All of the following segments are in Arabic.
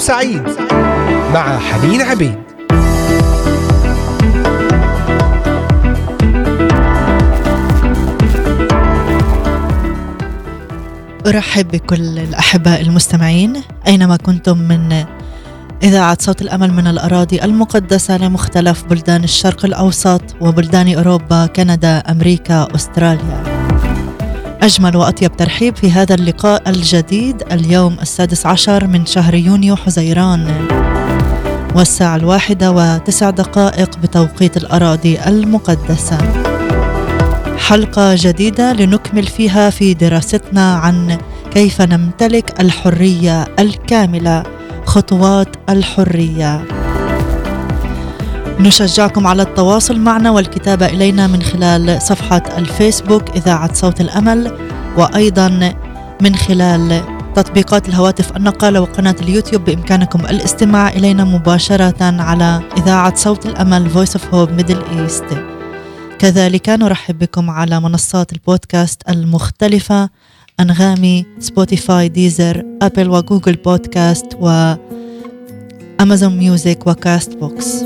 سعيد مع حنين عبيد. أرحب بكل الأحباء المستمعين أينما كنتم من إذاعة صوت الأمل من الأراضي المقدسة لمختلف بلدان الشرق الأوسط وبلدان أوروبا كندا أمريكا أستراليا. أجمل وأطيب ترحيب في هذا اللقاء الجديد اليوم السادس عشر من شهر يونيو حزيران. والساعة الواحدة وتسع دقائق بتوقيت الأراضي المقدسة. حلقة جديدة لنكمل فيها في دراستنا عن كيف نمتلك الحرية الكاملة خطوات الحرية. نشجعكم على التواصل معنا والكتابة إلينا من خلال صفحة الفيسبوك إذاعة صوت الأمل وأيضا من خلال تطبيقات الهواتف النقالة وقناة اليوتيوب بإمكانكم الاستماع إلينا مباشرة على إذاعة صوت الأمل Voice of Hope Middle East. كذلك نرحب بكم على منصات البودكاست المختلفة أنغامي Spotify Deezer Apple و Google Podcast و Amazon Music و Castbox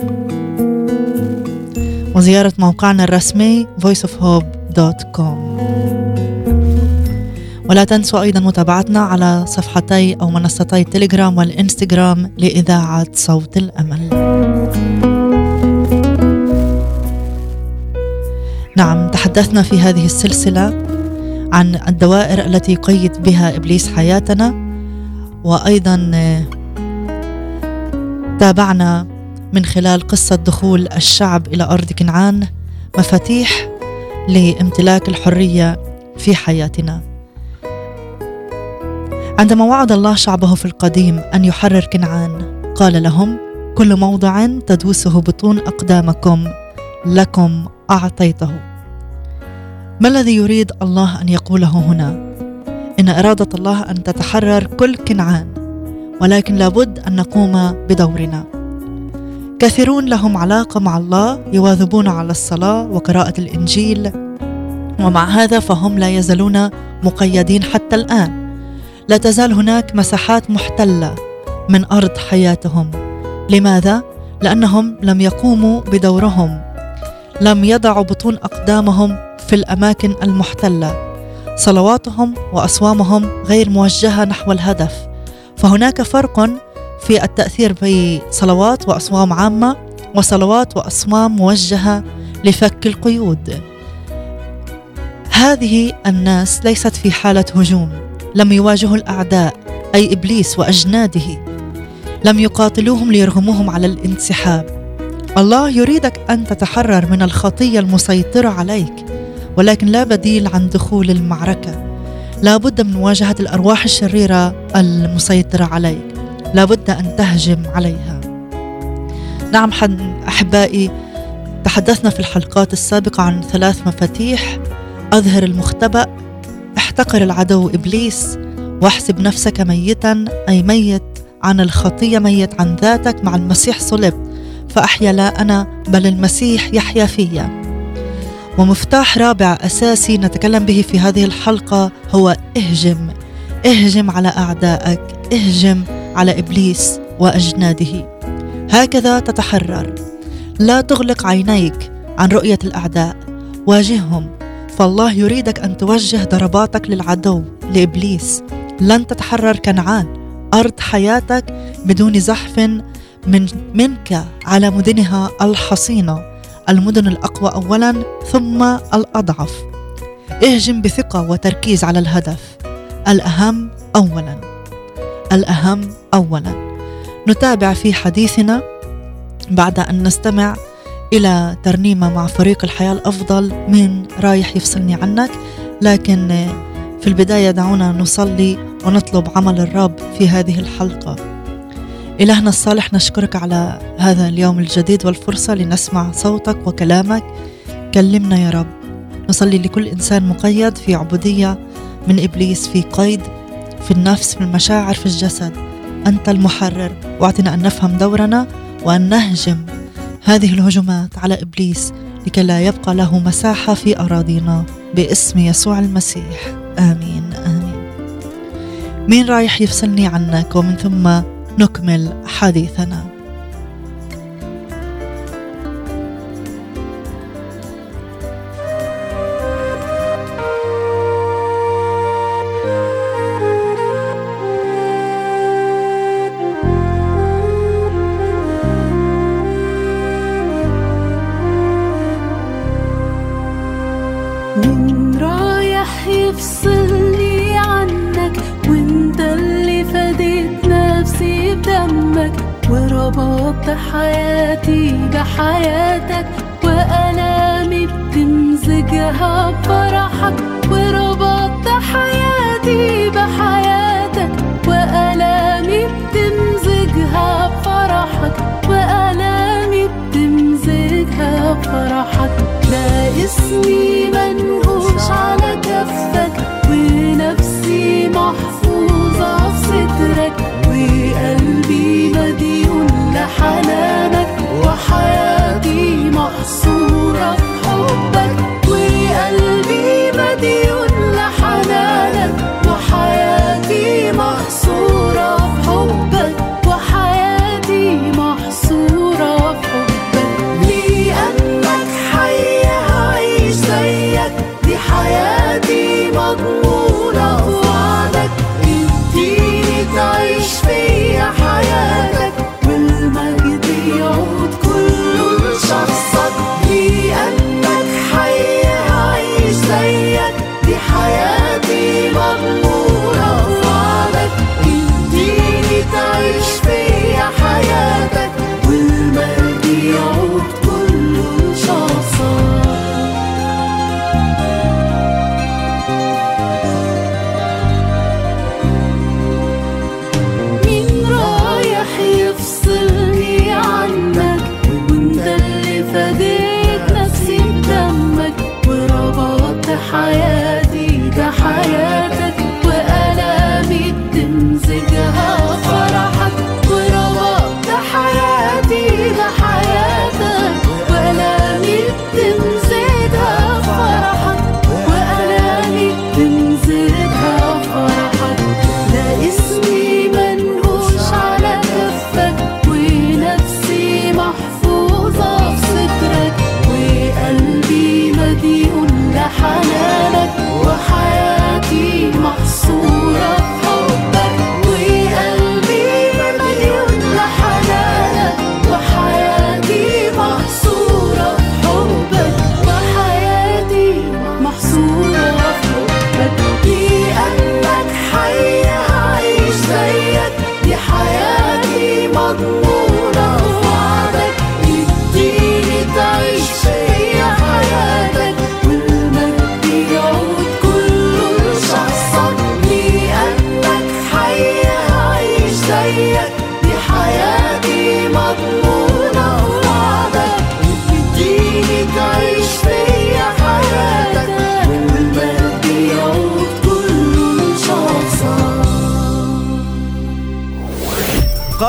وزيارة موقعنا الرسمي voiceofhope.com ولا تنسوا أيضا متابعتنا على صفحتي أو منصتي التليجرام والإنستغرام لإذاعة صوت الأمل. نعم تحدثنا في هذه السلسلة عن الدوائر التي يقيد بها إبليس حياتنا وأيضا تابعنا من خلال قصة دخول الشعب إلى أرض كنعان مفاتيح لامتلاك الحرية في حياتنا. عندما وعد الله شعبه في القديم أن يحرر كنعان قال لهم كل موضع تدوسه بطون أقدامكم لكم أعطيته. ما الذي يريد الله أن يقوله هنا؟ إن إرادة الله أن تتحرر كل كنعان ولكن لابد أن نقوم بدورنا. كثيرون لهم علاقة مع الله يواظبون على الصلاة وقراءة الإنجيل. ومع هذا فهم لا يزالون مقيدين حتى الآن. لا تزال هناك مساحات محتلة من أرض حياتهم. لماذا؟ لأنهم لم يقوموا بدورهم. لم يضعوا بطون أقدامهم في الأماكن المحتلة. صلواتهم وأصوامهم غير موجهة نحو الهدف. فهناك فرق في التأثير بصلوات وأصوام عامة وصلوات وأصوام موجهة لفك القيود. هذه الناس ليست في حالة هجوم. لم يواجهوا الأعداء أي إبليس وأجناده. لم يقاتلوهم ليرغموهم على الانسحاب. الله يريدك أن تتحرر من الخطية المسيطرة عليك ولكن لا بديل عن دخول المعركة. لا بد من مواجهة الأرواح الشريرة المسيطرة عليك. لا بد أن تهجم عليها. نعم أحبائي تحدثنا في الحلقات السابقة عن ثلاث مفاتيح. أظهر المختبأ احتقر العدو إبليس واحسب نفسك ميتا أي ميت عن الخطية ميت عن ذاتك مع المسيح صلب فأحيا لا أنا بل المسيح يحيا فيا. ومفتاح رابع أساسي نتكلم به في هذه الحلقة هو اهجم. اهجم على أعدائك. اهجم على إبليس وأجناده. هكذا تتحرر. لا تغلق عينيك عن رؤية الأعداء. واجههم. فالله يريدك أن توجه ضرباتك للعدو لإبليس. لن تتحرر كنعان. أرض حياتك بدون زحف من منك على مدنها الحصينه المدن الأقوى اولا ثم الأضعف. اهجم بثقة وتركيز على الهدف. الأهم اولا. الأهم اولا. نتابع في حديثنا بعد أن نستمع إلى ترنيمه مع فريق الحياة الأفضل من رايح يفصلني عنك لكن في البداية دعونا نصلي ونطلب عمل الرب في هذه الحلقة. إلهنا الصالح نشكرك على هذا اليوم الجديد والفرصة لنسمع صوتك وكلامك. كلمنا يا رب. نصلي لكل إنسان مقيد في عبودية من إبليس في قيد في النفس في المشاعر في الجسد. أنت المحرر واعطنا أن نفهم دورنا وأن نهجم هذه الهجمات على إبليس لكي لا يبقى له مساحة في أراضينا باسم يسوع المسيح. آمين آمين. مين رايح يفصلني عنك؟ ومن ثم نكمل حديثنا. وربطت حياتي بحياتك وألامي بتمزجها بفرحك. وربطت حياتي بحياتك. وألامي بتمزجها بفرحك. وألامي بتمزجها بفرحك. لا اسمي منقوش على كفك. ونفسي محفوظة في سترك وقلبي مديون لحنانك وحياتي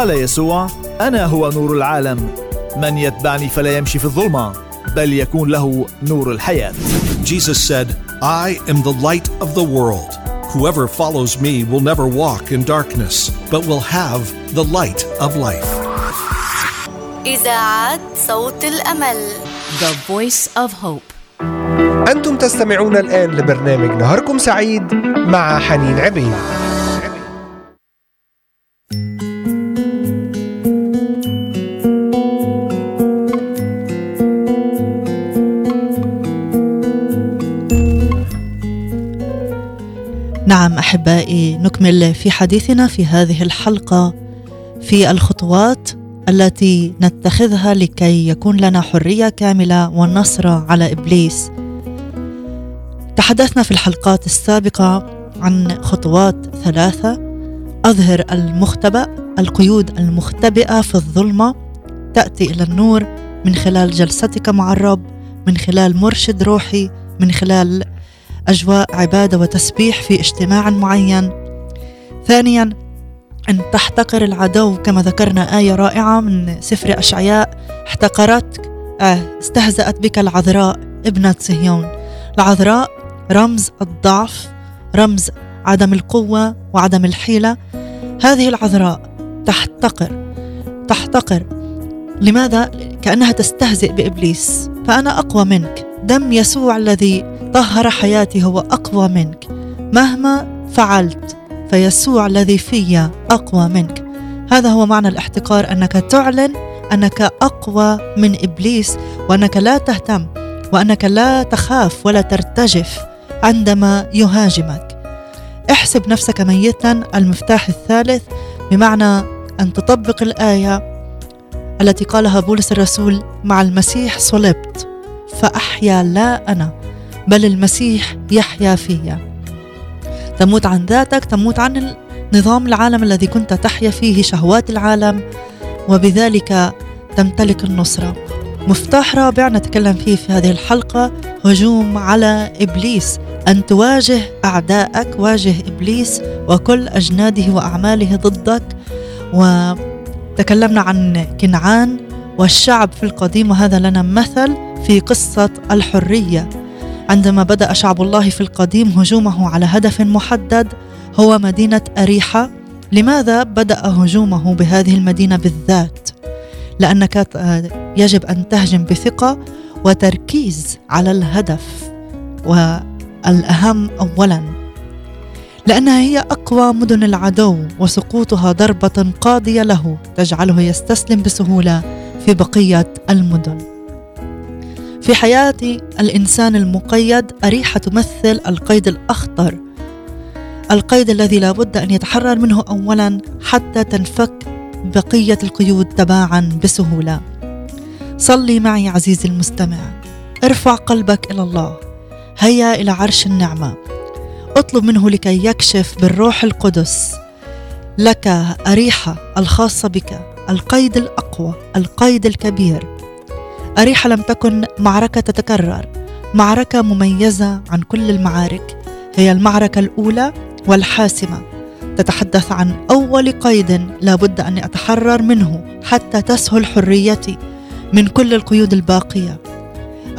قال يسوع أنا هو نور العالم من يتبعني فلا يمشي في الظلمة بل يكون له نور الحياة Jesus said, I am the light of the world. Whoever follows me will never walk in darkness, but will have the light of life. إذاعة صوت الأمل The Voice of Hope. أنتم تستمعون الآن لبرنامج نهاركم سعيد مع حنين عبيد نعم أحبائي نكمل في حديثنا في هذه الحلقة في الخطوات التي نتخذها لكي يكون لنا حرية كاملة والنصر على إبليس. تحدثنا في الحلقات السابقة عن خطوات ثلاثة أظهر المختبأ القيود المختبئة في الظلمة تأتي إلى النور من خلال جلستك مع الرب من خلال مرشد روحي من خلال أجواء عبادة وتسبيح في اجتماع معين. ثانيا أن تحتقر العدو كما ذكرنا آية رائعة من سفر أشعياء احتقرتك آه، استهزأت بك العذراء ابنة صهيون. العذراء رمز الضعف، رمز عدم القوة وعدم الحيلة. هذه العذراء تحتقر تحتقر لماذا؟ كأنها تستهزئ بإبليس فأنا أقوى منك دم يسوع الذي طهر حياتي هو أقوى منك. مهما فعلت فيسوع الذي في أقوى منك. هذا هو معنى الاحتقار أنك تعلن أنك أقوى من إبليس وأنك لا تهتم وأنك لا تخاف ولا ترتجف عندما يهاجمك. احسب نفسك ميتا المفتاح الثالث بمعنى أن تطبق الآية التي قالها بولس الرسول مع المسيح صلبت فأحيا لا أنا. بل المسيح يحيا فيا. تموت عن ذاتك تموت عن نظام العالم الذي كنت تحيا فيه شهوات العالم وبذلك تمتلك النصره مفتاح رابع نتكلم فيه في هذه الحلقة هجوم على إبليس. أن تواجه اعدائك واجه إبليس وكل أجناده وأعماله ضدك. وتكلمنا عن كنعان والشعب في القديم وهذا لنا مثل في قصة الحرية. عندما بدأ شعب الله في القديم هجومه على هدف محدد هو مدينة أريحة. لماذا بدأ هجومه بهذه المدينة بالذات؟ لأنك يجب أن تهجم بثقة وتركيز على الهدف والأهم اولا. لانها هي أقوى مدن العدو وسقوطها ضربة قاضية له تجعله يستسلم بسهولة في بقية المدن. في حياة الإنسان المقيد أريحة تمثل القيد الأخطر. القيد الذي لا بد أن يتحرر منه اولا حتى تنفك بقية القيود تباعا بسهولة. صلي معي عزيزي المستمع. ارفع قلبك إلى الله. هيا إلى عرش النعمة. اطلب منه لكي يكشف بالروح القدس. لك أريحة الخاصة بك القيد الأقوى القيد الكبير. اريحه لم تكن معركة تتكرر. معركة مميزة عن كل المعارك. هي المعركة الأولى والحاسمة. تتحدث عن أول قيد لا بد أن اتحرر منه حتى تسهل حريتي من كل القيود الباقية.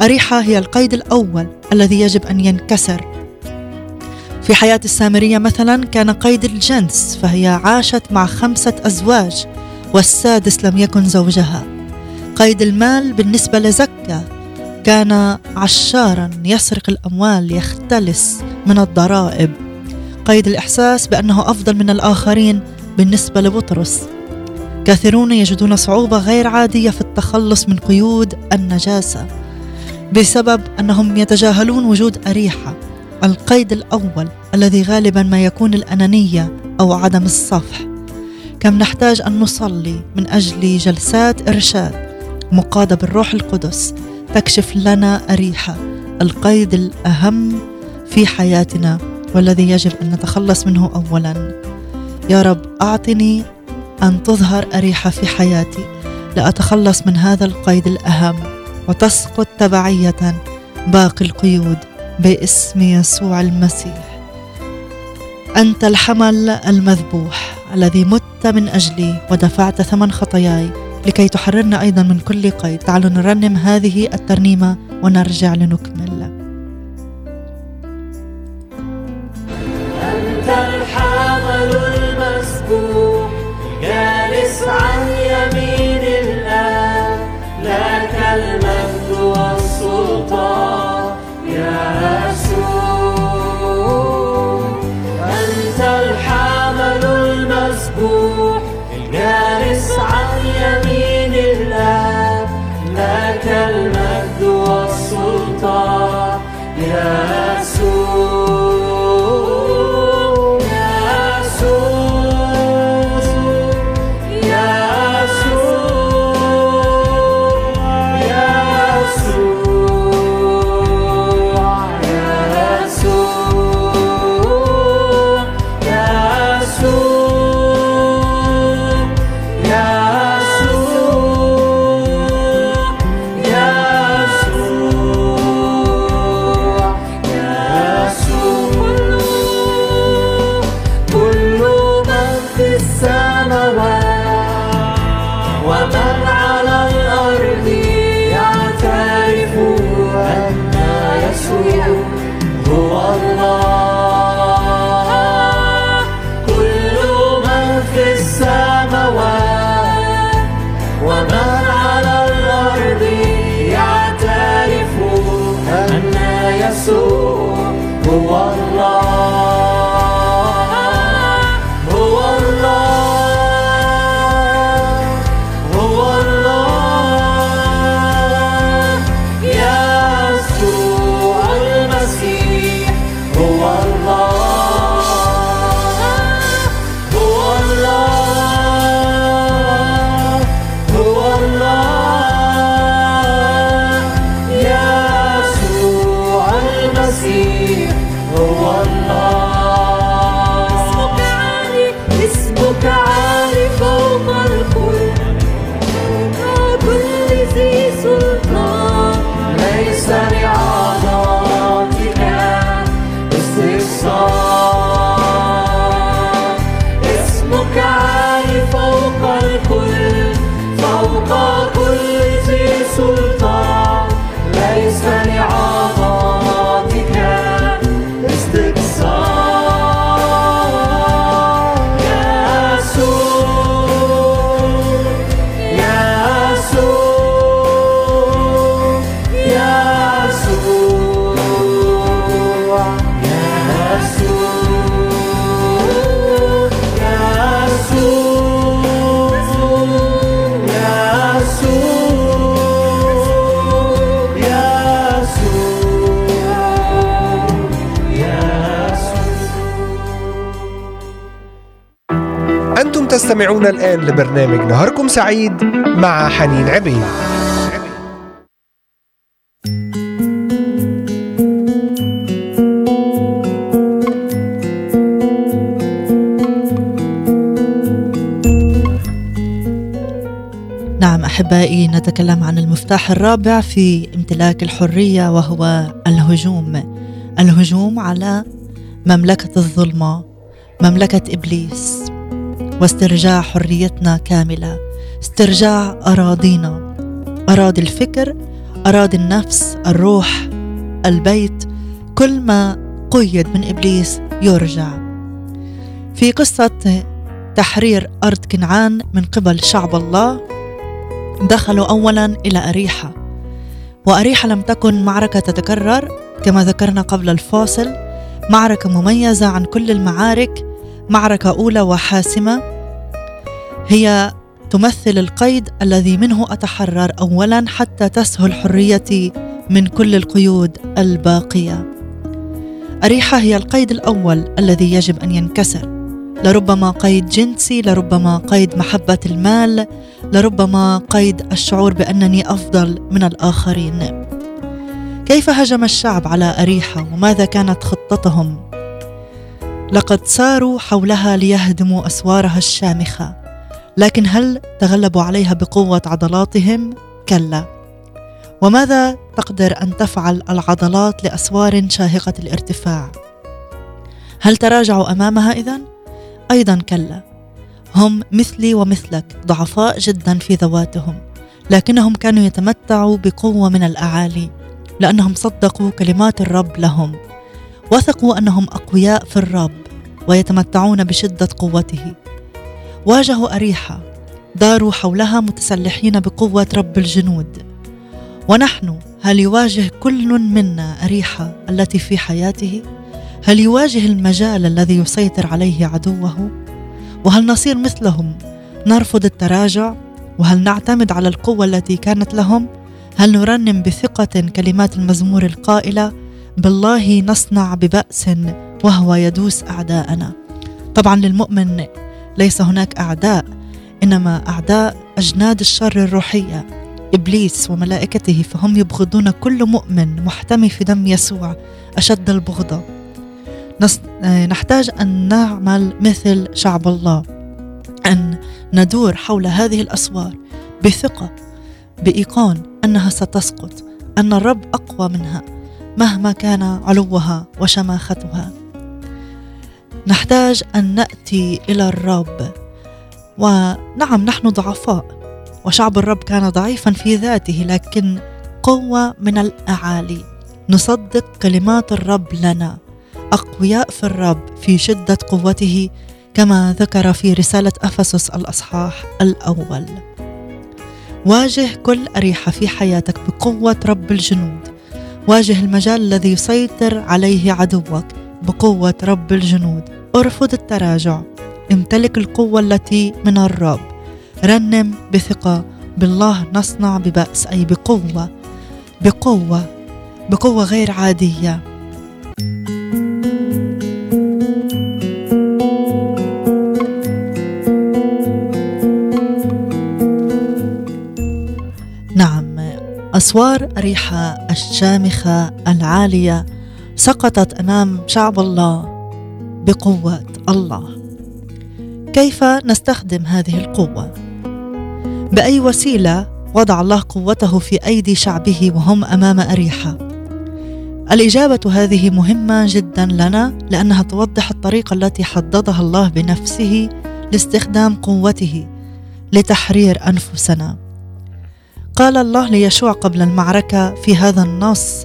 أريحة هي القيد الأول الذي يجب أن ينكسر. في حياة السامرية مثلا كان قيد الجنس فهي عاشت مع خمسة أزواج والسادس لم يكن زوجها. قيد المال بالنسبة لزكا. كان عشارا يسرق الأموال يختلس من الضرائب. قيد الإحساس بأنه أفضل من الآخرين بالنسبة لبطرس. كثيرون يجدون صعوبة غير عادية في التخلص من قيود النجاسة بسبب أنهم يتجاهلون وجود أريحة القيد الأول الذي غالبا ما يكون الأنانية أو عدم الصفح. كم نحتاج أن نصلي من أجل جلسات إرشاد. مقادة بالروح القدس تكشف لنا اريحه القيد الأهم في حياتنا والذي يجب أن نتخلص منه اولا. يا رب أعطني أن تظهر اريحه في حياتي لأتخلص من هذا القيد الأهم وتسقط تبعية باقي القيود باسم يسوع المسيح. أنت الحمل المذبوح الذي مت من أجلي ودفعت ثمن خطاياي لكي تحررنا أيضا من كل قيد. تعالوا نرنم هذه الترنيمة ونرجع لنكمل. تستمعون الآن لبرنامج نهاركم سعيد مع حنين عبيد. نعم أحبائي نتكلم عن المفتاح الرابع في امتلاك الحرية وهو الهجوم. الهجوم على مملكة الظلمة مملكة إبليس. واسترجاع حريتنا كاملة. استرجاع أراضينا. أراضي الفكر أراضي النفس الروح البيت. كل ما قيد من إبليس يرجع. في قصة تحرير أرض كنعان من قبل شعب الله دخلوا اولا إلى أريحة. وأريحة لم تكن معركة تتكرر كما ذكرنا قبل الفاصل معركة مميزة عن كل المعارك معركة أولى وحاسمة. هي تمثل القيد الذي منه أتحرر اولا حتى تسهل حريتي من كل القيود الباقية. أريحة هي القيد الأول الذي يجب أن ينكسر. لربما قيد جنسي لربما قيد محبة المال لربما قيد الشعور بأنني أفضل من الآخرين. كيف هجم الشعب على أريحة؟ وماذا كانت خطتهم؟ لقد ساروا حولها ليهدموا أسوارها الشامخة لكن هل تغلبوا عليها بقوة عضلاتهم؟ كلا. وماذا تقدر أن تفعل العضلات لأسوار شاهقة الارتفاع؟ هل تراجعوا أمامها اذن أيضا كلا. هم مثلي ومثلك ضعفاء جدا في ذواتهم لكنهم كانوا يتمتعوا بقوة من الأعالي لأنهم صدقوا كلمات الرب لهم. وثقوا أنهم أقوياء في الرب ويتمتعون بشدة قوته. واجهوا أريحة داروا حولها متسلحين بقوة رب الجنود. ونحن هل يواجه كل منا أريحة التي في حياته؟ هل يواجه المجال الذي يسيطر عليه عدوه؟ وهل نصير مثلهم؟ نرفض التراجع؟ وهل نعتمد على القوة التي كانت لهم؟ هل نرنم بثقة كلمات المزمور القائلة بالله نصنع ببأس وهو يدوس أعداءنا. طبعا للمؤمن ليس هناك أعداء إنما أعداء أجناد الشر الروحية إبليس وملائكته فهم يبغضون كل مؤمن محتمي في دم يسوع أشد البغضة. نص... نحتاج أن نعمل مثل شعب الله أن ندور حول هذه الأسوار بثقة بإيقان أنها ستسقط أن الرب أقوى منها. مهما كان علوها وشماختها. نحتاج أن نأتي إلى الرب. ونعم نحن ضعفاء. وشعب الرب كان ضعيفا في ذاته لكن قوة من الأعالي. نصدق كلمات الرب لنا. أقوياء في الرب في شدة قوته كما ذكر في رسالة أفسس الأصحاح الأول. واجه كل أريحة في حياتك بقوة رب الجنود. واجه المجال الذي يسيطر عليه عدوك بقوة رب الجنود. ارفض التراجع. امتلك القوة التي من الرب. رنم بثقة. بالله نصنع ببأس أي بقوة. بقوة. بقوة غير عادية. أسوار اريحه الشامخة العالية سقطت أمام شعب الله بقوه الله. كيف نستخدم هذه القوة؟ بأي وسيلة وضع الله قوته في أيدي شعبه وهم أمام أريحة؟ الإجابة هذه مهمة جدا لنا لأنها توضح الطريقة التي حددها الله بنفسه لاستخدام قوته لتحرير أنفسنا. قال الله ليشوع قبل المعركة في هذا النص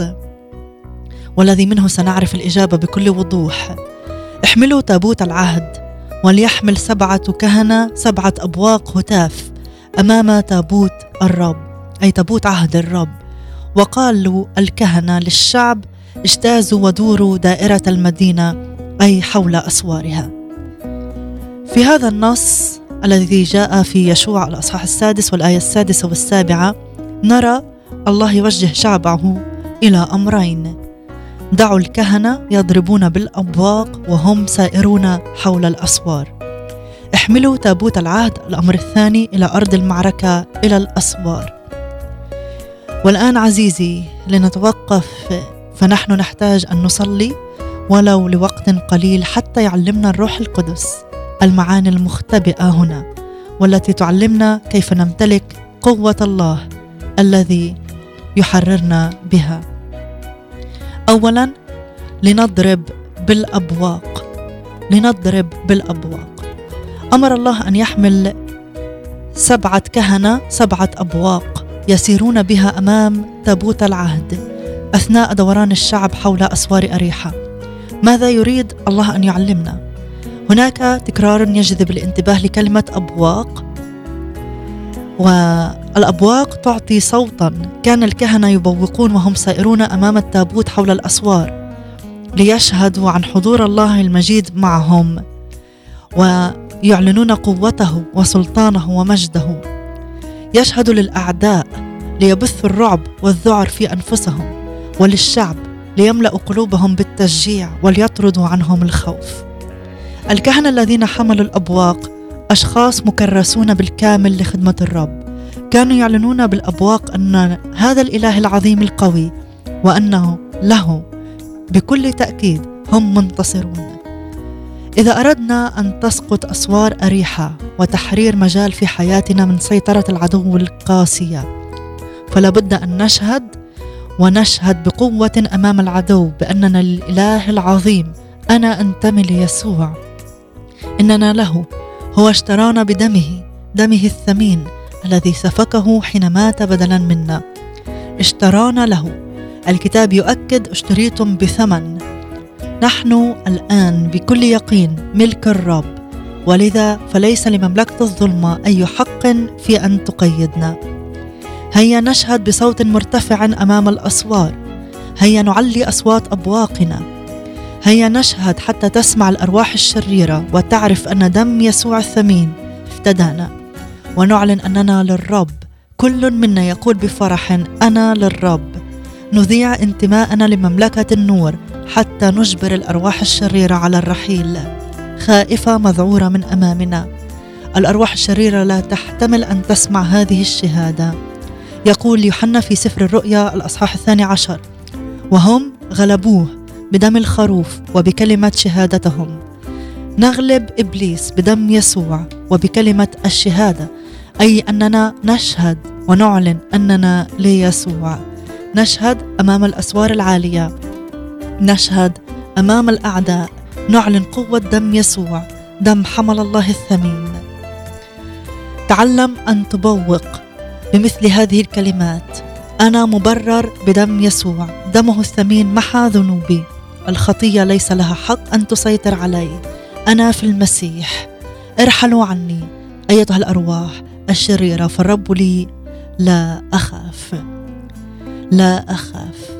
والذي منه سنعرف الإجابة بكل وضوح احملوا تابوت العهد وليحمل سبعة كهنة سبعة أبواق هتاف أمام تابوت الرب أي تابوت عهد الرب. وقالوا الكهنة للشعب اجتازوا ودوروا دائرة المدينة أي حول أسوارها. في هذا النص الذي جاء في يشوع الأصحاح السادس والآية السادسة والسابعة نرى الله يوجه شعبه إلى أمرين. دعوا الكهنة يضربون بالأبواق وهم سائرون حول الأسوار. احملوا تابوت العهد الأمر الثاني إلى أرض المعركة إلى الأسوار. والآن عزيزي لنتوقف فنحن نحتاج أن نصلي ولو لوقت قليل حتى يعلمنا الروح القدس. المعاني المختبئة هنا والتي تعلمنا كيف نمتلك قوة الله الذي يحررنا بها. اولا لنضرب بالأبواق. لنضرب بالأبواق. أمر الله أن يحمل سبعة كهنة سبعة أبواق يسيرون بها أمام تابوت العهد أثناء دوران الشعب حول أسوار أريحة. ماذا يريد الله أن يعلمنا؟ هناك تكرار يجذب الانتباه لكلمة أبواق والأبواق تعطي صوتا كان الكهنة يبوقون وهم سائرون أمام التابوت حول الأسوار ليشهدوا عن حضور الله المجيد معهم ويعلنون قوته وسلطانه ومجده يشهد للأعداء ليبثوا الرعب والذعر في أنفسهم وللشعب ليملأوا قلوبهم بالتشجيع وليطردوا عنهم الخوف. الكهنة الذين حملوا الأبواق أشخاص مكرسون بالكامل لخدمة الرب. كانوا يعلنون بالأبواق أن هذا الإله العظيم القوي وأنه له بكل تأكيد هم منتصرون. إذا أردنا أن تسقط أسوار أريحة وتحرير مجال في حياتنا من سيطرة العدو القاسية فلا بد أن نشهد ونشهد بقوة أمام العدو بأننا الإله العظيم أنا أنتمي ليسوع إننا له. هو اشترانا بدمه دمه الثمين الذي سفكه حين مات بدلا منا. اشترانا له. الكتاب يؤكد اشتريتم بثمن. نحن الآن بكل يقين ملك الرب. ولذا فليس لمملكة الظلمة أي حق في أن تقيدنا. هيا نشهد بصوت مرتفع أمام الأسوار. هيا نعلي أصوات أبواقنا. هيا نشهد حتى تسمع الأرواح الشريرة وتعرف أن دم يسوع الثمين افتدانا. ونعلن أننا للرب. كل منا يقول بفرح أنا للرب. نذيع انتماءنا لمملكة النور حتى نجبر الأرواح الشريرة على الرحيل. خائفة مذعورة من أمامنا. الأرواح الشريرة لا تحتمل أن تسمع هذه الشهادة. يقول يوحنا في سفر الرؤيا الأصحاح الثاني عشر. وهم غلبوه. بدم الخروف وبكلمة شهادتهم. نغلب إبليس بدم يسوع وبكلمة الشهادة أي أننا نشهد ونعلن أننا ليسوع. نشهد أمام الأسوار العالية. نشهد أمام الأعداء. نعلن قوة دم يسوع دم حمل الله الثمين. تعلم أن تبوق بمثل هذه الكلمات. أنا مبرر بدم يسوع دمه الثمين محى ذنوبي. الخطية ليس لها حق أن تسيطر علي. أنا في المسيح. ارحلوا عني أيتها الأرواح الشريرة فالرب لي لا أخاف. لا أخاف.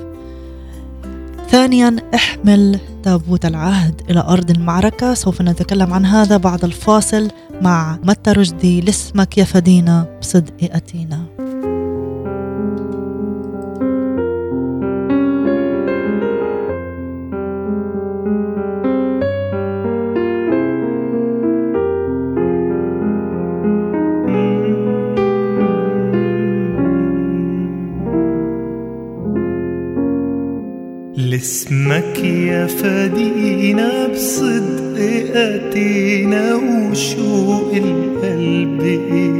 ثانيا احمل تابوت العهد إلى أرض المعركة. سوف نتكلم عن هذا بعد الفاصل مع متى رشدي لاسمك يفدينا بصدق أتينا. فدينا بصدق أتينا وشوق القلب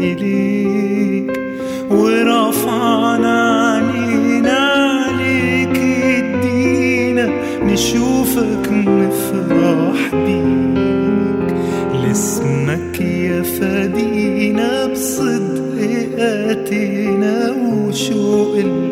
إليك ورفعنا علينا عليك ادينا نشوفك نفرح بيك. لاسمك يا فدينا بصدق أتينا وشوق القلب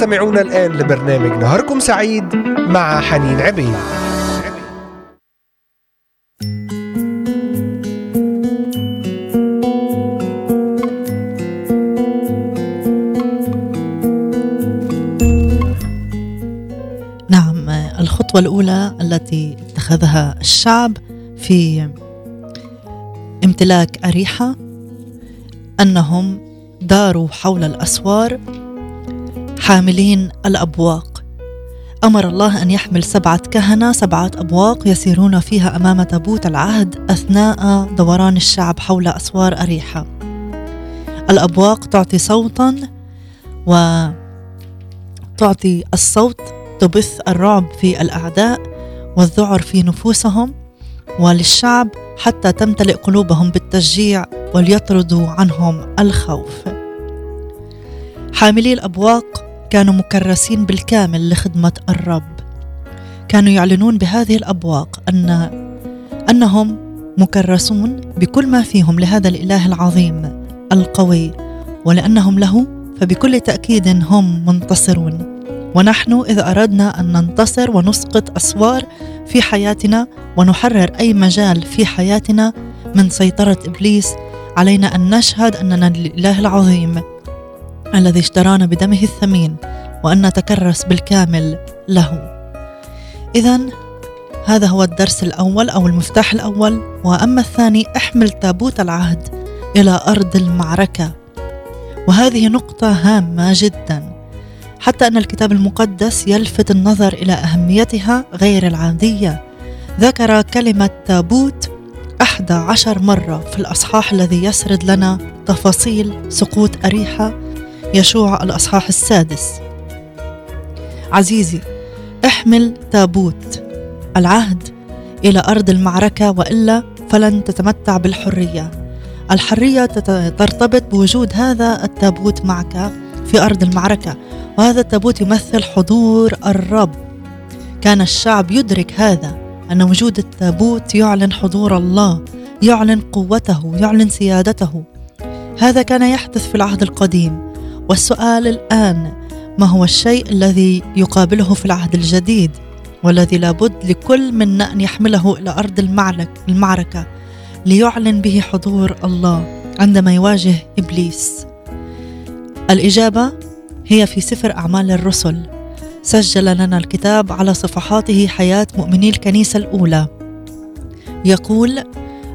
تستمعون الآن لبرنامج نهاركم سعيد مع حنين عبيد. نعم الخطوة الأولى التي اتخذها الشعب في امتلاك أريحة أنهم داروا حول الأسوار حاملين الأبواق. أمر الله أن يحمل سبعة كهنة سبعة أبواق يسيرون فيها أمام تابوت العهد أثناء دوران الشعب حول أسوار أريحة. الأبواق تعطي صوتا وتعطي الصوت تبث الرعب في الأعداء والذعر في نفوسهم وللشعب حتى تمتلئ قلوبهم بالتشجيع وليطردوا عنهم الخوف. حاملي الأبواق كانوا مكرسين بالكامل لخدمة الرب. كانوا يعلنون بهذه الأبواق أن أنهم مكرسون بكل ما فيهم لهذا الإله العظيم القوي ولأنهم له فبكل تأكيد هم منتصرون. ونحن إذا أردنا أن ننتصر ونسقط أسوار في حياتنا ونحرر أي مجال في حياتنا من سيطرة إبليس علينا أن نشهد أننا الإله العظيم. الذي اشترانا بدمه الثمين وأن نتكرس بالكامل له. إذا هذا هو الدرس الأول أو المفتاح الأول وأما الثاني أحمل تابوت العهد إلى أرض المعركة. وهذه نقطة هامة جدا. حتى أن الكتاب المقدس يلفت النظر إلى أهميتها غير العادية. ذكر كلمة تابوت أحد عشر مرة في الأصحاح الذي يسرد لنا تفاصيل سقوط أريحة يشوع الأصحاح السادس. عزيزي احمل تابوت. العهد إلى أرض المعركة وإلا فلن تتمتع بالحرية. الحرية ترتبط بوجود هذا التابوت معك في أرض المعركة وهذا التابوت يمثل حضور الرب. كان الشعب يدرك هذا أن وجود التابوت يعلن حضور الله يعلن قوته يعلن سيادته. هذا كان يحدث في العهد القديم. والسؤال الآن ما هو الشيء الذي يقابله في العهد الجديد والذي لابد لكل منا أن يحمله إلى أرض المعرك المعركة ليعلن به حضور الله عندما يواجه إبليس؟ الإجابة هي في سفر أعمال الرسل. سجل لنا الكتاب على صفحاته حياة مؤمني الكنيسة الأولى. يقول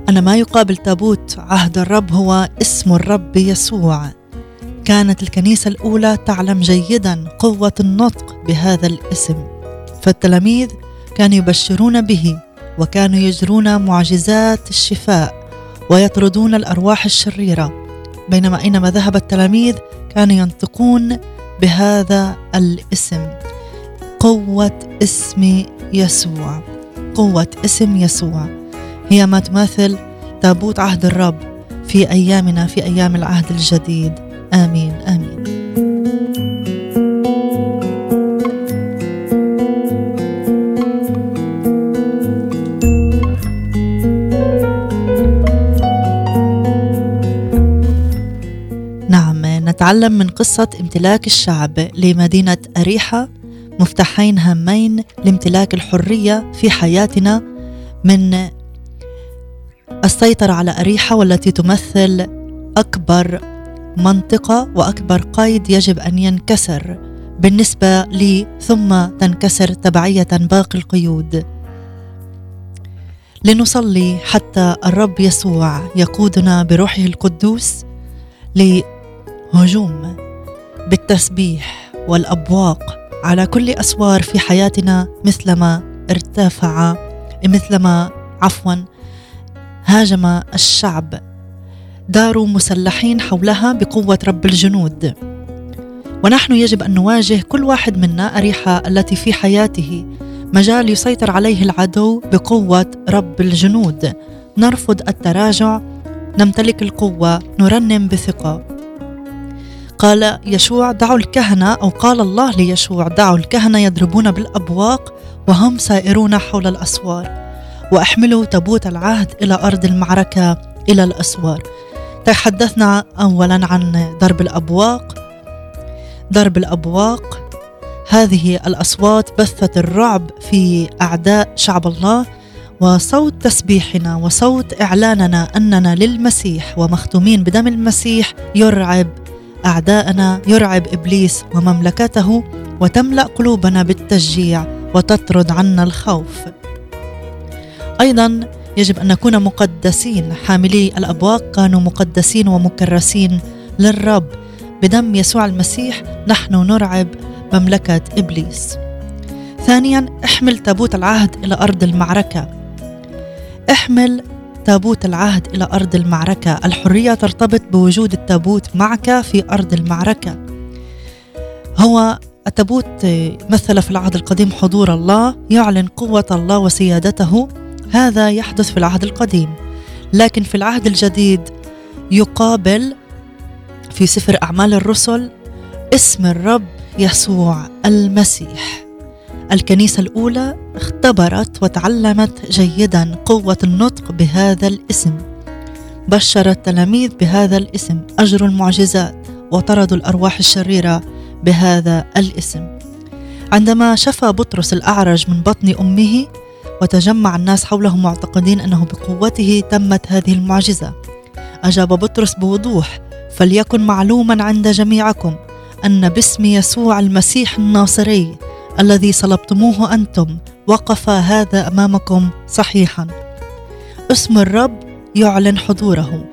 أن ما يقابل تابوت عهد الرب هو اسم الرب يسوع. كانت الكنيسة الأولى تعلم جيدا قوة النطق بهذا الاسم. فالتلاميذ كانوا يبشرون به وكانوا يجرون معجزات الشفاء ويطردون الأرواح الشريرة. بينما أينما ذهب التلاميذ كانوا ينطقون بهذا الاسم قوة اسم يسوع. قوة اسم يسوع. هي ما تماثل تابوت عهد الرب في أيامنا في أيام العهد الجديد. آمين آمين. نعم نتعلم من قصة امتلاك الشعب لمدينة أريحة مفتاحين هامين لامتلاك الحرية في حياتنا من السيطرة على أريحة والتي تمثل أكبر منطقة وأكبر قيد يجب أن ينكسر. بالنسبة لي ثم تنكسر تبعية باقي القيود. لنصلي حتى الرب يسوع يقودنا بروحه القدوس لهجوم بالتسبيح والأبواق على كل أسوار في حياتنا مثلما ارتفع مثلما عفوا هاجم الشعب. داروا مسلحين حولها بقوة رب الجنود. ونحن يجب أن نواجه كل واحد منا أريحة التي في حياته مجال يسيطر عليه العدو بقوة رب الجنود. نرفض التراجع نمتلك القوة نرنم بثقة. قال يشوع دعوا الكهنة أو قال الله ليشوع دعوا الكهنة يضربون بالأبواق وهم سائرون حول الأسوار. وأحملوا تابوت العهد إلى أرض المعركة إلى الأسوار. تحدثنا أولا عن ضرب الأبواق. ضرب الأبواق هذه الأصوات بثت الرعب في أعداء شعب الله وصوت تسبيحنا وصوت إعلاننا أننا للمسيح ومختومين بدم المسيح يرعب أعداءنا يرعب إبليس ومملكته وتملأ قلوبنا بالتشجيع وتطرد عنا الخوف. أيضا يجب أن نكون مقدسين. حاملي الأبواق كانوا مقدسين ومكرسين للرب. بدم يسوع المسيح نحن نرعب مملكة إبليس. ثانيا احمل تابوت العهد إلى أرض المعركة. احمل تابوت العهد إلى أرض المعركة. الحرية ترتبط بوجود التابوت معك في أرض المعركة. هو التابوت مثل في العهد القديم حضور الله يعلن قوة الله وسيادته. هذا يحدث في العهد القديم لكن في العهد الجديد يقابل في سفر أعمال الرسل اسم الرب يسوع المسيح. الكنيسة الأولى اختبرت وتعلمت جيدا قوة النطق بهذا الاسم بشر التلاميذ بهذا الاسم اجروا المعجزات وطردوا الأرواح الشريرة بهذا الاسم. عندما شفى بطرس الأعرج من بطن أمه وتجمع الناس حوله معتقدين أنه بقوته تمت هذه المعجزة. أجاب بطرس بوضوح فليكن معلوما عند جميعكم أن باسم يسوع المسيح الناصري الذي صلبتموه أنتم وقف هذا أمامكم صحيحا. اسم الرب يعلن حضوره.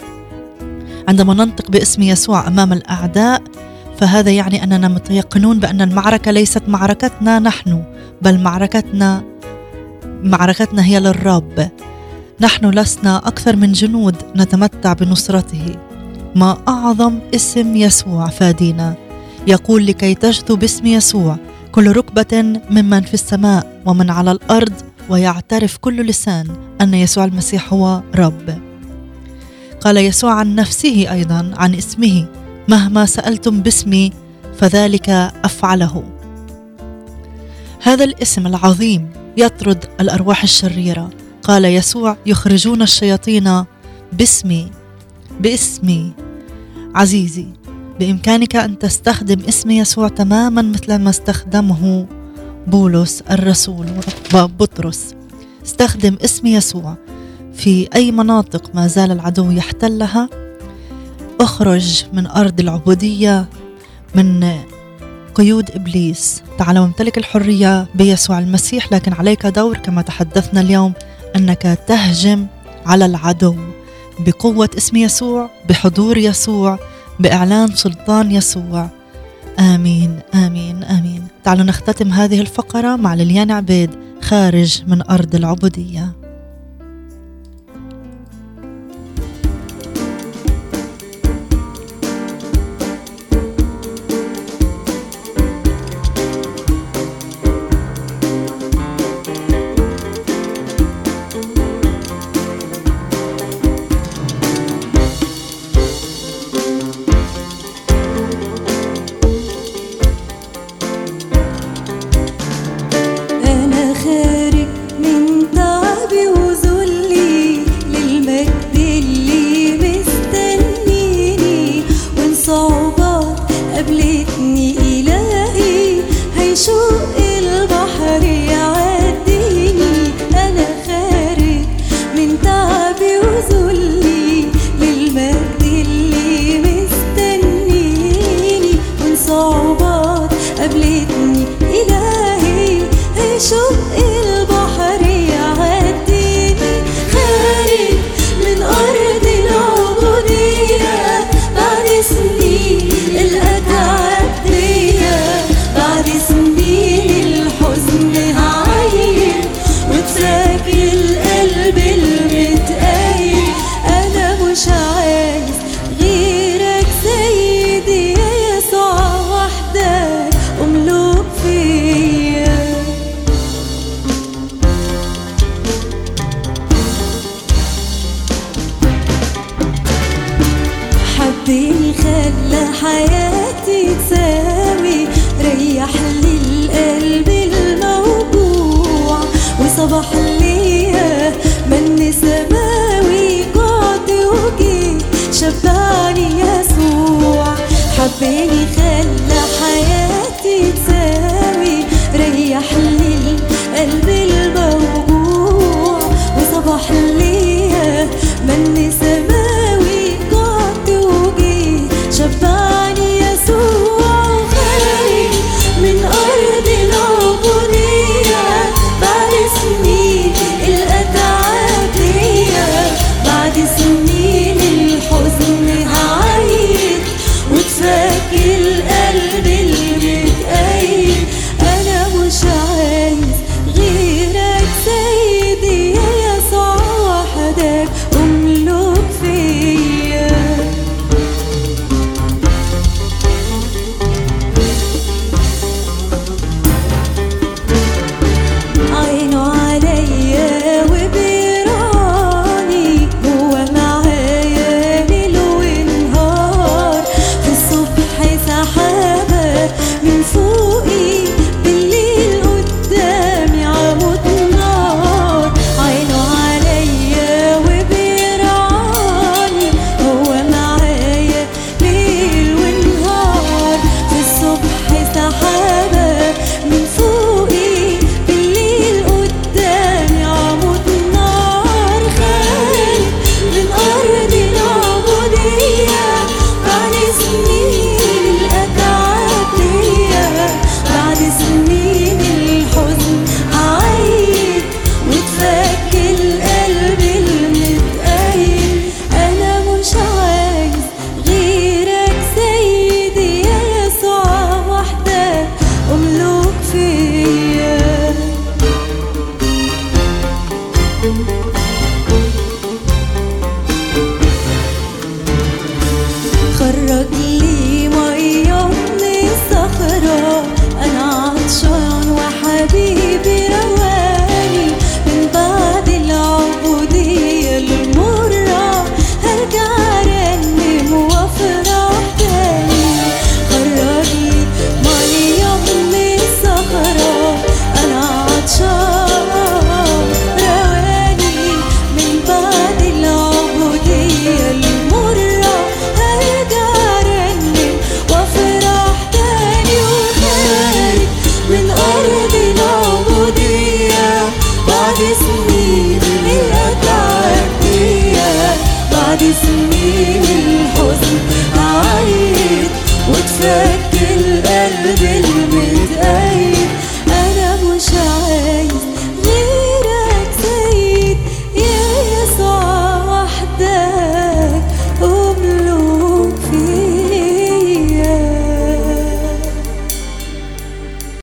عندما ننطق باسم يسوع أمام الأعداء فهذا يعني أننا متيقنون بأن المعركة ليست معركتنا نحن بل معركتنا معركتنا هي للرب. نحن لسنا أكثر من جنود نتمتع بنصرته. ما أعظم اسم يسوع فادينا. يقول لكي تجثو باسم يسوع كل ركبة ممن في السماء ومن على الأرض ويعترف كل لسان أن يسوع المسيح هو رب. قال يسوع عن نفسه أيضا عن اسمه. مهما سألتم باسمي فذلك أفعله. هذا الاسم العظيم يطرد الأرواح الشريرة. قال يسوع يخرجون الشياطين باسمي باسمي. عزيزي بإمكانك أن تستخدم اسم يسوع تماما مثل ما استخدمه بولس الرسول وبطرس استخدم اسم يسوع في أي مناطق ما زال العدو يحتلها. اخرج من أرض العبودية من قيود إبليس. تعال وامتلك الحرية بيسوع المسيح لكن عليك دور كما تحدثنا اليوم أنك تهجم على العدو بقوة اسم يسوع بحضور يسوع بإعلان سلطان يسوع. آمين آمين آمين. تعالوا نختتم هذه الفقرة مع ليليان عبيد خارج من أرض العبودية. قابلتني إلهي هي شوقي